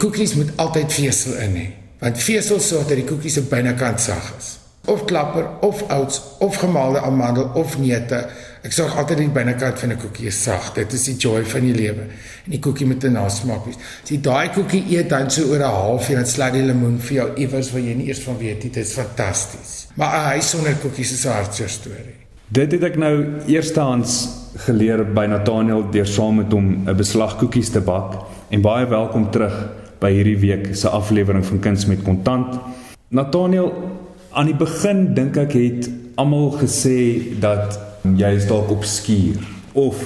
Koekies moet altyd vesel in hê, want vesel sorg dat die koekies se binnekant sag is. Of klapper of oats of gemaalde amandel of neute. Ek sorg altyd die binnekant van 'n koekie sag. Dit is die joy van die lewe. En die koekie moet 'n nasmaak hê. As jy daai koekie eet dan so oor 'n halfuur dan slaat die lemoen vir jou iewers wat jy nie eers van weet nie. Dit is fantasties. Maar 'n huis sonder koekies is 'n hartseer storie. Dit het ek nou eerstehands geleer by Nathaniel deur saam met hom 'n beslag koekies te bak. En baie welkom terug by hierdie week se aflewering van Kuns met Kontant. Nathaniel, aan die begin dink ek het almal gesê dat jy is dalk op skuur of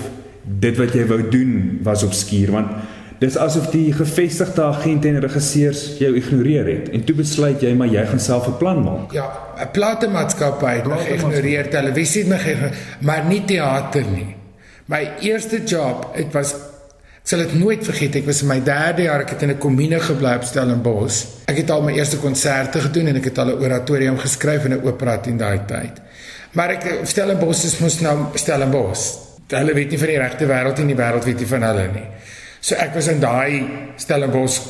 dit wat jy wou doen was op skuur want dis asof die gevestigde agente en regisseurs jou ignoreer het en toe besluit jy maar jy gaan self 'n plan maak. Ja, 'n platemaatskappy het my geïgnoreer, televisie het my geïgnoreer, maar nie teater nie. My eerste job, ek was sal dit nooit vergeet, ek was in my 3de jaar, ek het in 'n kommune gebly op Stellenbosch. Ek het al my eerste konserte gedoen en ek het al 'n oratorium geskryf en 'n opera in daai tyd. Maar ek Stellenbosch is mos nou Stellenbosch. Hulle weet nie van die regte wêreld en die wêreld weet nie van hulle nie. So ek was in daai Stellenbosch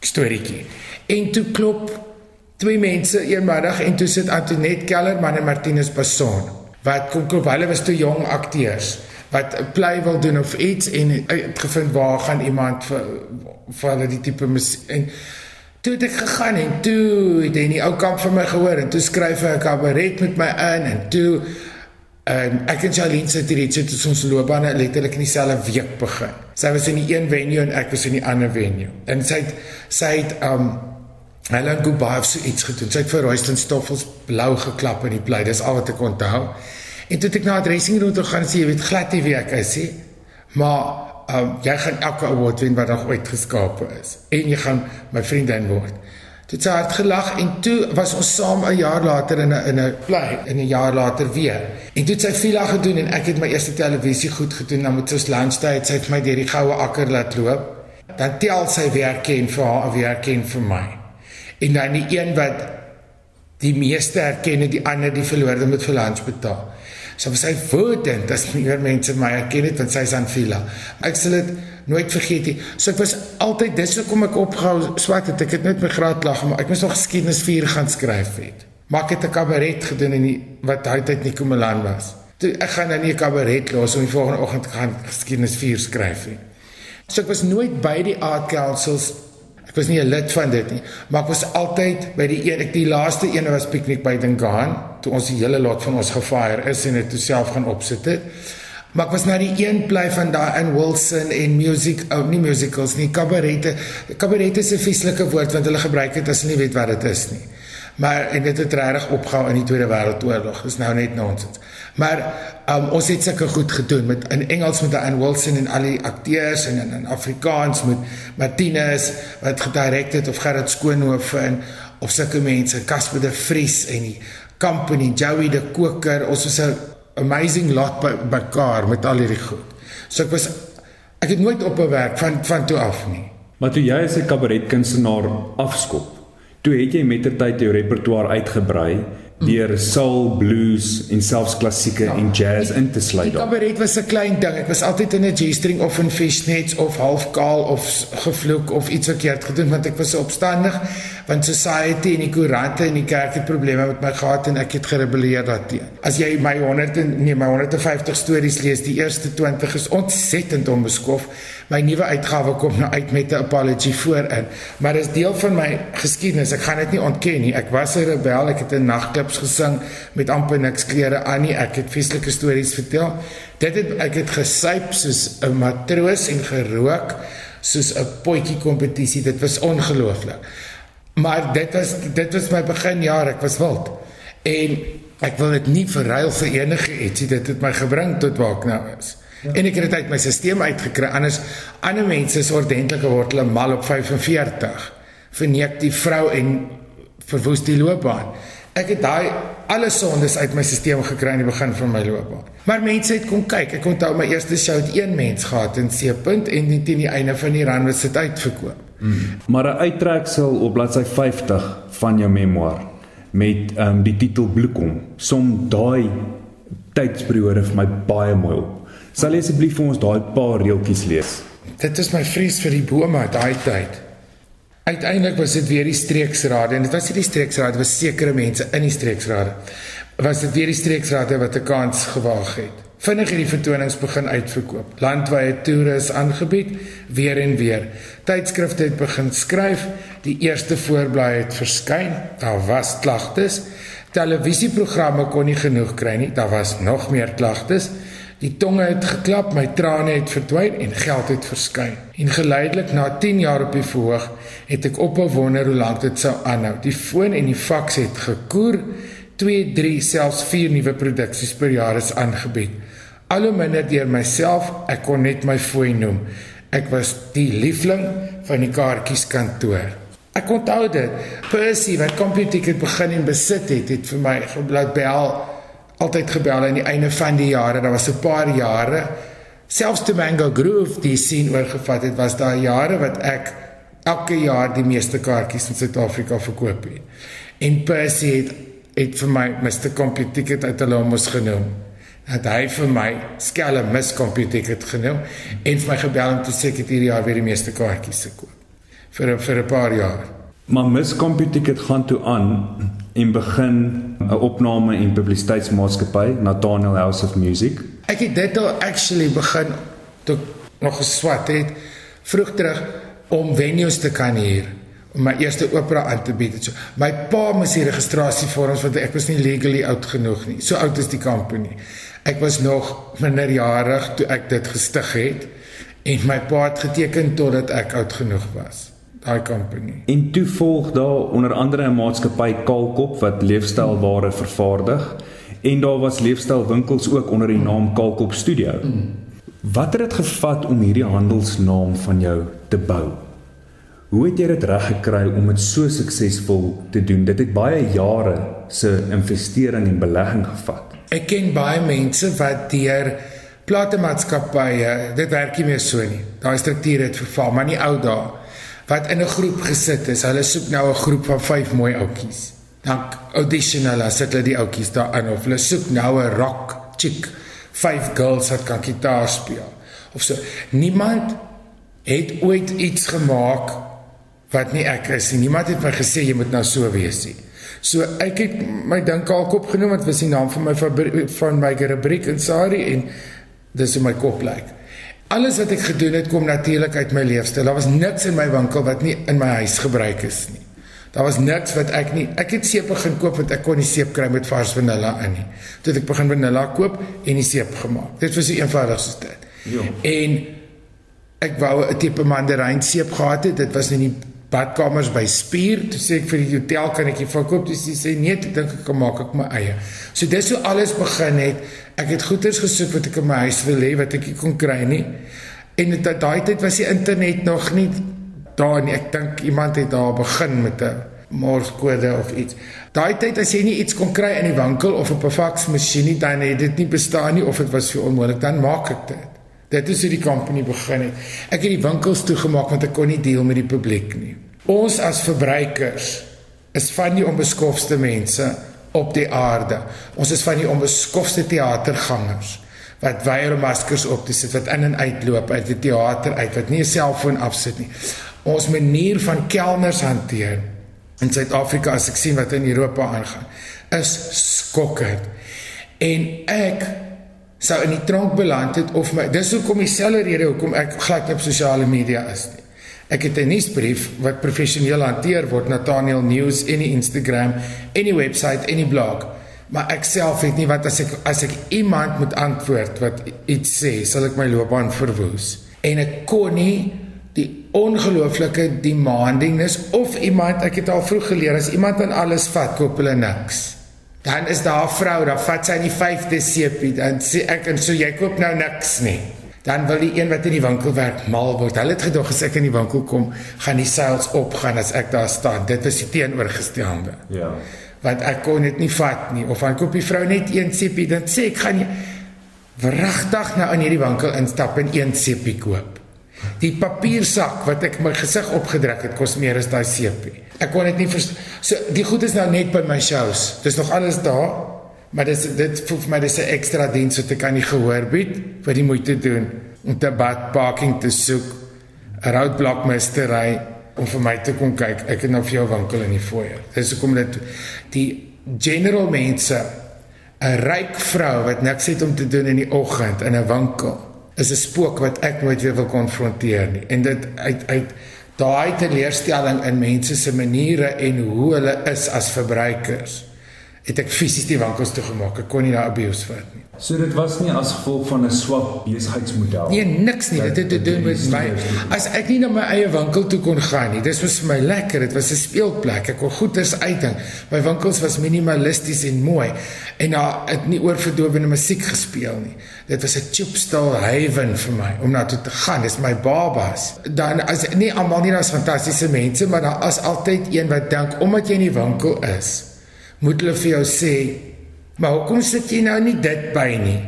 storieetjie. En toe klop twee mense eenmiddag en toe sit Antoinette Kellerman en Martinus Basson wat kom kom hulle was te jong akteurs wat 'n play wil doen of iets en het gevind waar gaan iemand vir vir hulle die tipe en toe het ek gegaan en toe het hy die ou kamp van my gehoor en toe skryf hy 'n kabaret met my in en toe en ek en Charlene sit hier iets het ons loopbane letterlik in dieselfde week begin. Sy was in die een venue en ek was in die ander venue. En sy het sy het um Helen Goodbye so iets gedoen. Sy het vir Royston Stoffels blou geklap in die play. Dis al wat ek onthou. En toe ek na die dressing room toe gaan sê jy weet glad nie wie ek is nie. Maar um, jy gaan elke award wen wat nog ooit geskape is en jy gaan my vriendin word. Dit het hard gelag en toe was ons saam 'n jaar later in 'n in 'n play en 'n jaar later weer. En toe het sy vila gedoen en ek het my eerste televisie goed gedoen. Dan moet ons lunchtyd sy het my deur die goue akker laat loop. Dan tel sy werk ken vir haar, werk ken vir my. En dan die een wat die meeste erken en die ander die verloorde moet vir lunch betaal. So was hy woedend as meer mense my herken het want sy is aan Vila. Ek sal dit nooit vergeet nie. So ek was altyd dis hoekom ek opgehou swat het. Ek het net my graad lag maar ek moes nog geskiedenis 4 gaan skryf het. Maar ek het 'n kabaret gedoen in die wat daai tyd nie Komelan was. Toe ek gaan nou nie 'n kabaret los om die volgende oggend gaan geskiedenis 4 skryf nie. So ek was nooit by die art councils Ek was nie 'n lid van dit nie, maar ek was altyd by die een ek die laaste een was piknik by Dingaan toe ons die hele lot van ons gefire is en dit self gaan opsit het. Maar ek was na die een bly van daai in Wilson en music ou oh, nie musicals nie, kabarette. Kabarette is 'n vieslike woord want hulle gebruik dit as hulle nie weet wat dit is nie. Maar en dit het regtig opgehou in die Tweede Wêreldoorlog. Dis nou net nonsens. Maar um, ons het sulke goed gedoen met in Engels met Anne Wilson en al die akteurs en in, in Afrikaans met Martinus wat gedirek het of Gerard Skoonhof en of sulke mense Casper de Vries en die company Joey de Koker. Ons was 'n amazing lot by mekaar met al hierdie goed. So ek was ek het nooit op 'n werk van van toe af nie. Maar toe jy as 'n kabaretkunstenaar afskop Toe het jy mettertyd jou repertoire uitgebrei deur soul, blues en selfs klassieke ja, en jazz in te sluit. Die kabaret was 'n klein ding. Ek was altyd in 'n G-string of in fishnets of half kaal of gevloek of iets verkeerd gedoen want ek was so opstandig want society en die koerante en die kerk het probleme met my gehad en ek het gerebelleer daarteen. As jy my 100 en nee my 150 stories lees, die eerste 20 is ontsettend onbeskof. My nuwe uitgawe kom nou uit met 'n apology voorin, maar dit is deel van my geskiedenis. Ek gaan dit nie ontken nie. Ek was 'n rebel. Ek het in nagklubs gesing met amper niks klere aan nie. Ek het vieslike stories vertel. Dit het ek het gesyp soos 'n matroos en gerook soos 'n potjie kompetisie. Dit was ongelooflik. Maar dit was dit was my beginjare. Ek was wild. En ek wil dit nie verruil vir enige ietsie. Dit het my gebring tot waar ek nou is. Ja. En ek het dit uit my stelsel uitgekry. Anders ander mense is ordentlike word hulle mal op 45. Verneek die vrou en verwoes die loopbaan. Ek het daai alle sondes uit my stelsel gekry aan die begin van my loopbaan. Maar mense het kom kyk. Ek onthou my eerste show het een mens gehad in C-punt en teen die einde van die run was dit uitverkoop. Hmm. Maar 'n uittreksel op bladsy 50 van jou memoir met ehm um, die titel Bloekom som daai tydsperiode vir my baie mooi op. Sal jy asseblief vir ons daai paar reeltjies lees? Dit is my vrees vir die bome daai tyd. uiteindelik was dit weer die streeksrade en dit was nie die streeksrade was sekere mense in die streeksrade was dit weer die streeksrade wat 'n kans gewaag het vinnig hierdie vertonings begin uitverkoop landwyse toere is aangebied weer en weer tydskrifte het begin skryf die eerste voorblaai het verskyn daar was klagtes televisieprogramme kon nie genoeg kry nie daar was nog meer klagtes Die tonge het geklap, my trane het verdwyn en geld het verskyn. En geleidelik na 10 jaar op die verhoog het ek ophou wonder hoe lank dit sou aanhou. Die foon en die faks het gekoer. 2, 3, selfs 4 nuwe produksies per jaar is aangebied. Al hoe minder deur myself, ek kon net my fooi noem. Ek was die liefling van die kaartjieskantoor. Ek onthou dit. Percy wat Computicket begin en besit het, het vir my geblaai bel altyd gebel aan die einde van die jare. Daar was 'n paar jare selfs te Mango Groove die sien oorgevat het, was daar jare wat ek elke jaar die meeste kaartjies in Suid-Afrika verkoop het. En Percy het het vir my Mr. Compute Ticket uit hulle mos genoem. Dat hy vir my skelle Miss Compute Ticket genoem en vir my gebel om te sê ek het hierdie jaar weer die meeste kaartjies gekoop vir vir 'n paar jaar. Maar Miss Compute Ticket gaan toe aan en begin 'n opname en publisiteitsmaatskappy Nathaniel House of Music. Ek het dit al actually begin toe nog geswat het vroeg terug om venues te kan hier om my eerste opera aan te bied. So my pa moes die registrasievorms want ek was nie legally oud genoeg nie. So oud is die company. Ek was nog minderjarig toe ek dit gestig het en my pa het geteken totdat ek oud genoeg was daai company. En toe volg daar onder andere 'n maatskappy Kalkop wat leefstylware vervaardig en daar was leefstylwinkels ook onder die naam Kalkop Studio. Wat het dit gevat om hierdie handelsnaam van jou te bou? Hoe het jy dit reg gekry om dit so suksesvol te doen? Dit het baie jare se investering en belegging gevat. Ek ken baie mense wat deur platemaatskappye, dit werk nie meer so nie. Daai struktuur het verval, maar nie ou dae wat in 'n groep gesit is. Hulle soek nou 'n groep van 5 mooi ouetjies. Dan audition hulle, sit hulle die ouetjies daar aan of hulle soek nou 'n rock chick, 5 girls wat kan gitaar speel. Of so. Niemand het ooit iets gemaak wat nie ek is nie. Niemand het my gesê jy moet nou so wees nie. So ek het my dink al kop genoem wat was die naam van my van my rubriek in Sari en dis in my kop lyk. Alles wat ek gedoen het kom natuurlik uit my leefstyl. Daar was niks in my winkel wat nie in my huis gebruik is nie. Daar was niks wat ek nie ek het seep begin koop want ek kon nie seep kry met vars vanilla in nie. Toe ek begin vanilla koop en die seep gemaak. Dit was die eenvoudigste dit. Ja. En ek wou 'n tipe mandarijn seep gehad het. Dit was in die badkamers by Spier. Toe sê ek vir die hotel kan ek dit verkoop? Dis sê nee, ek dink ek kan maak ek my eie. So dis hoe alles begin het. Ek het goeders gesoek wat ek in my huis wil hê wat ek nie kon kry nie. En dit daai tyd was die internet nog nie daar nie. Ek dink iemand het daar begin met 'n morskode of iets. Daai tyd as jy nie iets kon kry in die winkel of op 'n faksmasjien nie, dan het dit nie bestaan nie of dit was vir onmoontlik, dan maak ek dit. Dit is hoe die company begin het. Ek het die winkels toegemaak want ek kon nie deel met die publiek nie. Ons as verbruikers is van die onbeskofte mense op die aarde. Ons is van die onbeskofte teatergangers wat weier maskers op te sit wat in en uitloop uit die teater uit wat nie 'n selfoon afsit nie. Ons manier van kelners hanteer in Suid-Afrika as ek sien wat in Europa aangaan is skokkend. En ek sou in die tronk beland het of my dis hoekom dieselfde rede hoekom ek glad op sosiale media is nie. Ek het 'n nuusbrief wat professioneel hanteer word Nathaniel News en die Instagram en die webwerf en die blog. Maar ek self weet nie wat as ek as ek iemand moet antwoord wat iets sê, sal ek my loopbaan verwoes. En ek kon nie die ongelooflike demandingness of iemand ek het al vroeg geleer as iemand aan alles vat, koop hulle niks. Dan is daar 'n vrou, dan vat sy in die 5de sepie, dan sê ek en so jy koop nou niks nie dan wil die een wat in die winkel werk mal word. Hulle het gedog as ek in die winkel kom, gaan die sales opgaan as ek daar staan. Dit is die teenoorgestelde. Ja. Want ek kon dit nie vat nie of dan koop die vrou net een sepie, dan sê ek gaan jy wragtig nou in hierdie winkel instap en een sepie koop. Die papiersak wat ek my gesig opgedruk het, kos meer as daai sepie. Ek kon dit nie. So die goed is nou net by my shows. Dis nog alles daar. Maar dis dit voel vir my dis 'n ekstra diens wat ek kan nie gehoor bied vir die moeite doen om te bad parking te soek, 'n roadblock mistery om vir my te kom kyk. Ek het nou vir jou winkel in die foyer. Dis hoekom dit die general mense 'n ryk vrou wat niks het om te doen in die oggend in 'n winkel is 'n spook wat ek nooit weer wil konfronteer nie. En dit uit uit daai teleurstelling in mense se maniere en hoe hulle is as verbruikers het ek fisies die winkels toegemaak. Ek kon nie daar abuse vat nie. So dit was nie as gevolg van 'n swak besigheidsmodel. Nee, niks nie. Dit het te doen met my as ek nie na my eie winkel toe kon gaan nie. Dis was vir my lekker. Dit was 'n speelplek. Ek kon goeders uitding. My winkels was minimalisties en mooi en daar het nie oorverdowende musiek gespeel nie. Dit was 'n chipstal haven vir my om na toe te gaan. Dis my babas. Dan as nie almal nie as fantastiese mense, maar daar is altyd een wat dink omdat jy in die winkel is, moet hulle vir jou sê Maar hoekom sit jy nou nie dit by nie?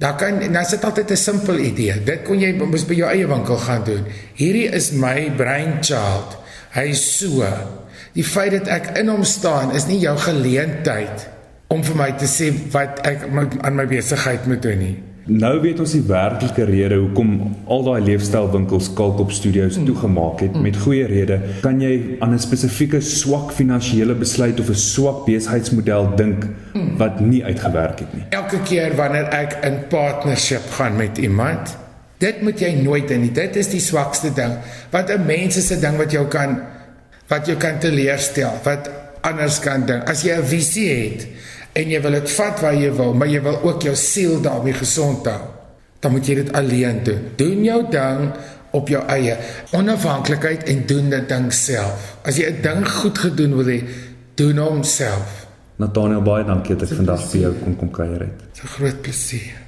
Daar kan nou sit altyd 'n simpel idee. Dit kon jy mos by jou eie winkel gaan doen. Hierdie is my brainchild. Hy so. Die feit dat ek in hom staan is nie jou geleentheid om vir my te sê wat ek aan my besigheid moet doen nie. Nou weet ons die werklike rede hoekom al daai leefstylwinkels Kalkop Studios mm. toegemaak het met goeie rede. Kan jy aan 'n spesifieke swak finansiële besluit of 'n swak besigheidsmodel dink mm. wat nie uitgewerk het nie? Elke keer wanneer ek in partnership gaan met iemand, dit moet jy nooit doen nie. Dit is die swakste ding. Wat 'n mens is 'n ding wat jou kan wat jou kan teleurstel, wat anders kan dink. As jy 'n visie het, en jy wil dit vat waar jy wil, maar jy wil ook jou siel daarmee gesond hou. Dan moet jy dit alleen doen. Doen jou ding op jou eie onafhanklikheid en doen dit ding self. As jy 'n ding goed gedoen wil hê, doen hom self. Nathaniel baie dankie dat ek vandag by jou kon kom kuier het. Dis 'n groot plesier.